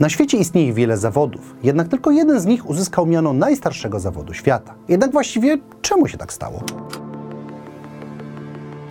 Na świecie istnieje wiele zawodów, jednak tylko jeden z nich uzyskał miano najstarszego zawodu świata. Jednak właściwie czemu się tak stało?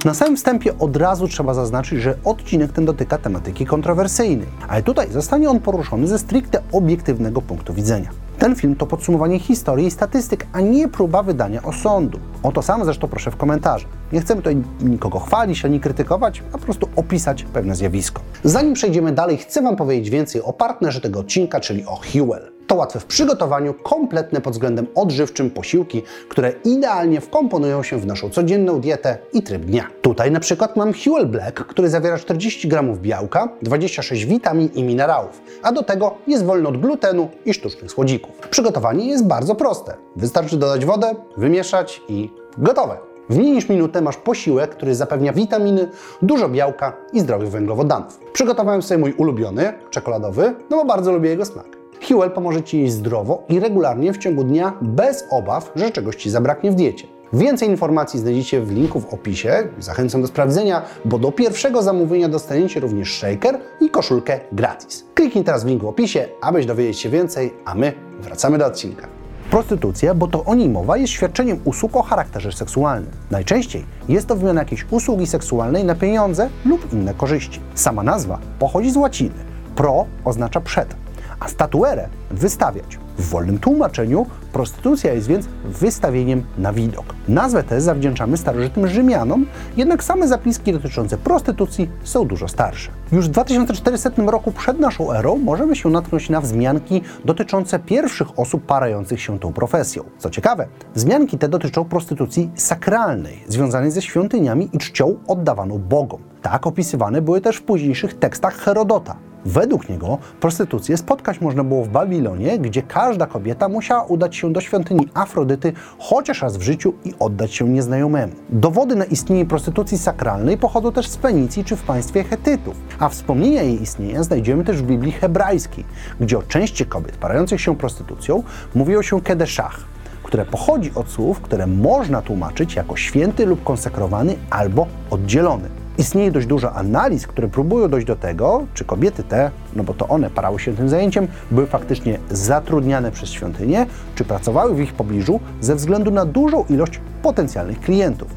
Na samym wstępie od razu trzeba zaznaczyć, że odcinek ten dotyka tematyki kontrowersyjnej, ale tutaj zostanie on poruszony ze stricte obiektywnego punktu widzenia. Ten film to podsumowanie historii i statystyk, a nie próba wydania osądu. O to samo zresztą proszę w komentarzach. Nie chcemy tutaj nikogo chwalić ani krytykować, a po prostu opisać pewne zjawisko. Zanim przejdziemy dalej, chcę Wam powiedzieć więcej o partnerze tego odcinka, czyli o Hewell. To łatwe w przygotowaniu, kompletne pod względem odżywczym posiłki, które idealnie wkomponują się w naszą codzienną dietę i tryb dnia. Tutaj na przykład mam Huel Black, który zawiera 40 g białka, 26 witamin i minerałów, a do tego jest wolny od glutenu i sztucznych słodzików. Przygotowanie jest bardzo proste. Wystarczy dodać wodę, wymieszać i gotowe. W mniej niż minutę masz posiłek, który zapewnia witaminy, dużo białka i zdrowych węglowodanów. Przygotowałem sobie mój ulubiony, czekoladowy, no bo bardzo lubię jego smak. Huel pomoże Ci jeść zdrowo i regularnie w ciągu dnia bez obaw, że czegoś Ci zabraknie w diecie. Więcej informacji znajdziecie w linku w opisie. Zachęcam do sprawdzenia, bo do pierwszego zamówienia dostaniecie również shaker i koszulkę gratis. Kliknij teraz w link w opisie, abyś dowiedzieć się więcej, a my wracamy do odcinka. Prostytucja, bo to o niej mowa, jest świadczeniem usług o charakterze seksualnym. Najczęściej jest to wymiana jakiejś usługi seksualnej na pieniądze lub inne korzyści. Sama nazwa pochodzi z łaciny. Pro oznacza przed, a statuerę wystawiać. W wolnym tłumaczeniu prostytucja jest więc wystawieniem na widok. Nazwę tę zawdzięczamy starożytnym Rzymianom, jednak same zapiski dotyczące prostytucji są dużo starsze. Już w 2400 roku przed naszą erą możemy się natknąć na wzmianki dotyczące pierwszych osób parających się tą profesją. Co ciekawe, wzmianki te dotyczą prostytucji sakralnej, związanej ze świątyniami i czcią oddawaną bogom. Tak opisywane były też w późniejszych tekstach Herodota. Według niego prostytucję spotkać można było w Babilonie, gdzie każda kobieta musiała udać się do świątyni Afrodyty chociaż raz w życiu i oddać się nieznajomemu. Dowody na istnienie prostytucji sakralnej pochodzą też z Fenicji czy w państwie Hetytów, a wspomnienia jej istnienia znajdziemy też w Biblii hebrajskiej, gdzie o części kobiet parających się prostytucją mówiło się kedeszach, które pochodzi od słów, które można tłumaczyć jako święty lub konsekrowany albo oddzielony. Istnieje dość dużo analiz, które próbują dojść do tego, czy kobiety te, no bo to one parały się tym zajęciem, były faktycznie zatrudniane przez świątynię, czy pracowały w ich pobliżu ze względu na dużą ilość potencjalnych klientów.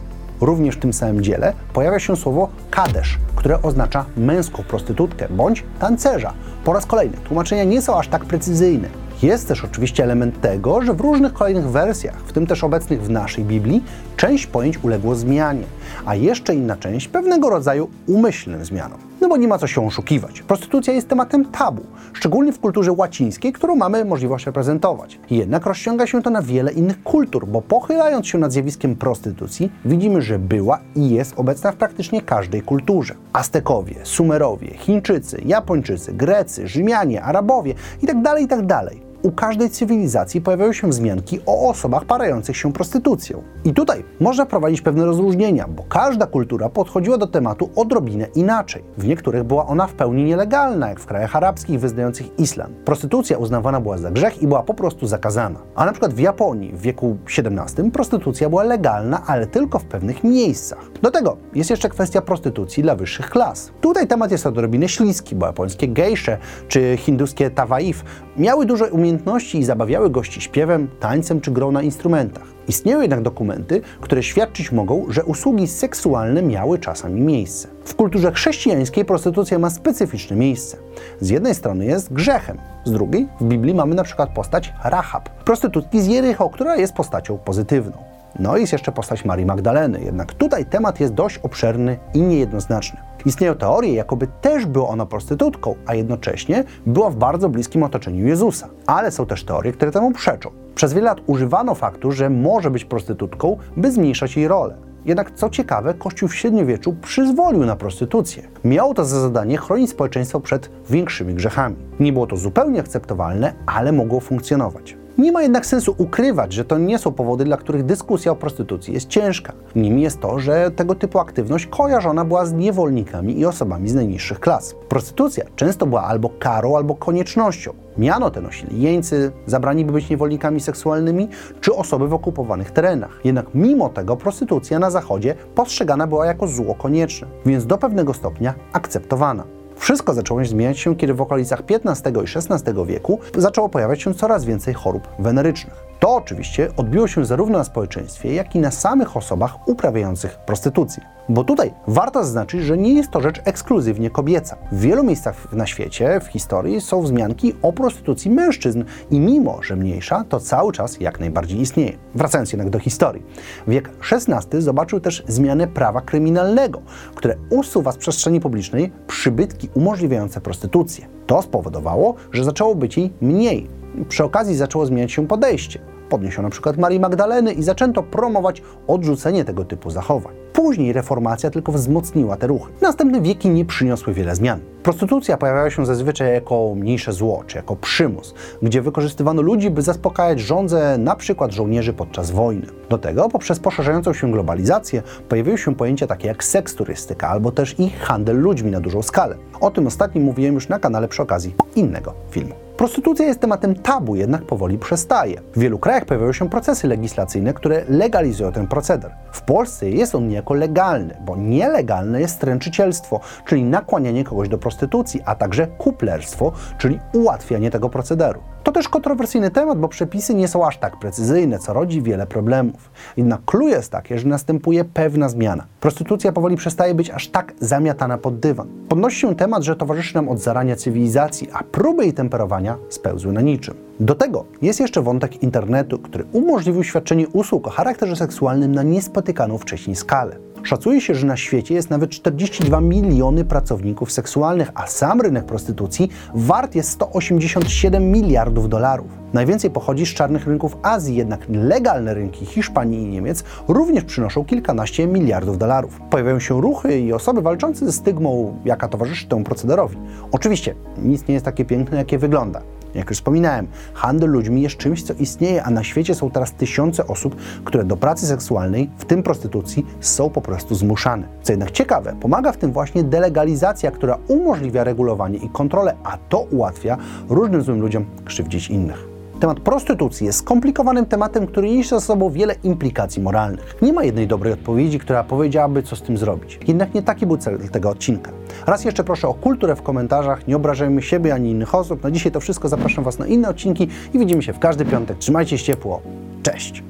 Również w tym samym dziele pojawia się słowo kadesz, które oznacza męską prostytutkę bądź tancerza. Po raz kolejny tłumaczenia nie są aż tak precyzyjne. Jest też oczywiście element tego, że w różnych kolejnych wersjach, w tym też obecnych w naszej Biblii, część pojęć uległo zmianie, a jeszcze inna część pewnego rodzaju umyślnym zmianom. No bo nie ma co się oszukiwać. Prostytucja jest tematem tabu, szczególnie w kulturze łacińskiej, którą mamy możliwość reprezentować. Jednak rozciąga się to na wiele innych kultur, bo pochylając się nad zjawiskiem prostytucji, widzimy, że była i jest obecna w praktycznie każdej kulturze. Aztekowie, Sumerowie, Chińczycy, Japończycy, Grecy, Rzymianie, Arabowie itd., tak itd. U każdej cywilizacji pojawiają się wzmianki o osobach parających się prostytucją. I tutaj można prowadzić pewne rozróżnienia, bo każda kultura podchodziła do tematu odrobinę inaczej. W niektórych była ona w pełni nielegalna, jak w krajach arabskich wyznających islam. Prostytucja uznawana była za grzech i była po prostu zakazana. A na przykład w Japonii w wieku XVII prostytucja była legalna, ale tylko w pewnych miejscach. Do tego jest jeszcze kwestia prostytucji dla wyższych klas. Tutaj temat jest odrobinę śliski, bo japońskie gejsze czy hinduskie tawaif miały duże umiejętności i zabawiały gości śpiewem, tańcem czy grą na instrumentach. Istnieją jednak dokumenty, które świadczyć mogą, że usługi seksualne miały czasami miejsce. W kulturze chrześcijańskiej prostytucja ma specyficzne miejsce. Z jednej strony jest grzechem, z drugiej w Biblii mamy na przykład postać Rahab, prostytutki z Jericho, która jest postacią pozytywną. No i jest jeszcze postać Marii Magdaleny, jednak tutaj temat jest dość obszerny i niejednoznaczny. Istnieją teorie, jakoby też była ona prostytutką, a jednocześnie była w bardzo bliskim otoczeniu Jezusa. Ale są też teorie, które temu przeczą. Przez wiele lat używano faktu, że może być prostytutką, by zmniejszać jej rolę. Jednak co ciekawe, Kościół w średniowieczu przyzwolił na prostytucję. Miało to za zadanie chronić społeczeństwo przed większymi grzechami. Nie było to zupełnie akceptowalne, ale mogło funkcjonować. Nie ma jednak sensu ukrywać, że to nie są powody, dla których dyskusja o prostytucji jest ciężka. Nim jest to, że tego typu aktywność kojarzona była z niewolnikami i osobami z najniższych klas. Prostytucja często była albo karą, albo koniecznością. Miano te nosili jeńcy, zabrani by być niewolnikami seksualnymi, czy osoby w okupowanych terenach. Jednak mimo tego prostytucja na Zachodzie postrzegana była jako zło konieczne, więc do pewnego stopnia akceptowana. Wszystko zaczęło zmieniać się, kiedy w okolicach XV i XVI wieku zaczęło pojawiać się coraz więcej chorób wenerycznych. To oczywiście odbiło się zarówno na społeczeństwie, jak i na samych osobach uprawiających prostytucję. Bo tutaj warto zaznaczyć, że nie jest to rzecz ekskluzywnie kobieca. W wielu miejscach na świecie, w historii są wzmianki o prostytucji mężczyzn i mimo, że mniejsza, to cały czas jak najbardziej istnieje. Wracając jednak do historii. Wiek XVI zobaczył też zmianę prawa kryminalnego, które usuwa z przestrzeni publicznej przybytki umożliwiające prostytucję. To spowodowało, że zaczęło być jej mniej. Przy okazji zaczęło zmieniać się podejście. Podniesiono przykład Marii Magdaleny i zaczęto promować odrzucenie tego typu zachowań. Później reformacja tylko wzmocniła te ruchy. Następne wieki nie przyniosły wiele zmian. Prostytucja pojawiała się zazwyczaj jako mniejsze zło, czy jako przymus, gdzie wykorzystywano ludzi, by zaspokajać żądze przykład żołnierzy podczas wojny. Do tego poprzez poszerzającą się globalizację pojawiły się pojęcia takie jak seksturystyka albo też i handel ludźmi na dużą skalę. O tym ostatnim mówiłem już na kanale przy okazji innego filmu. Prostytucja jest tematem tabu, jednak powoli przestaje. W wielu krajach pojawiają się procesy legislacyjne, które legalizują ten proceder. W Polsce jest on niejako legalny, bo nielegalne jest stręczycielstwo, czyli nakłanianie kogoś do prostytucji, a także kuplerstwo, czyli ułatwianie tego procederu. To też kontrowersyjny temat, bo przepisy nie są aż tak precyzyjne, co rodzi wiele problemów. Jednak clue jest takie, że następuje pewna zmiana. Prostytucja powoli przestaje być aż tak zamiatana pod dywan. Podnosi się temat, że towarzyszy nam od zarania cywilizacji, a próby jej temperowania spełzły na niczym. Do tego jest jeszcze wątek internetu, który umożliwił świadczenie usług o charakterze seksualnym na niespotykaną wcześniej skalę. Szacuje się, że na świecie jest nawet 42 miliony pracowników seksualnych, a sam rynek prostytucji wart jest 187 miliardów dolarów. Najwięcej pochodzi z czarnych rynków Azji, jednak legalne rynki Hiszpanii i Niemiec również przynoszą kilkanaście miliardów dolarów. Pojawiają się ruchy i osoby walczące ze stygmą, jaka towarzyszy temu procederowi. Oczywiście nic nie jest takie piękne, jakie wygląda. Jak już wspominałem, handel ludźmi jest czymś, co istnieje, a na świecie są teraz tysiące osób, które do pracy seksualnej, w tym prostytucji, są po prostu zmuszane. Co jednak ciekawe, pomaga w tym właśnie delegalizacja, która umożliwia regulowanie i kontrolę, a to ułatwia różnym złym ludziom krzywdzić innych. Temat prostytucji jest skomplikowanym tematem, który niesie za sobą wiele implikacji moralnych. Nie ma jednej dobrej odpowiedzi, która powiedziałaby, co z tym zrobić. Jednak nie taki był cel tego odcinka. Raz jeszcze proszę o kulturę w komentarzach, nie obrażajmy siebie ani innych osób. Na dzisiaj to wszystko, zapraszam Was na inne odcinki i widzimy się w każdy piątek. Trzymajcie się ciepło. Cześć!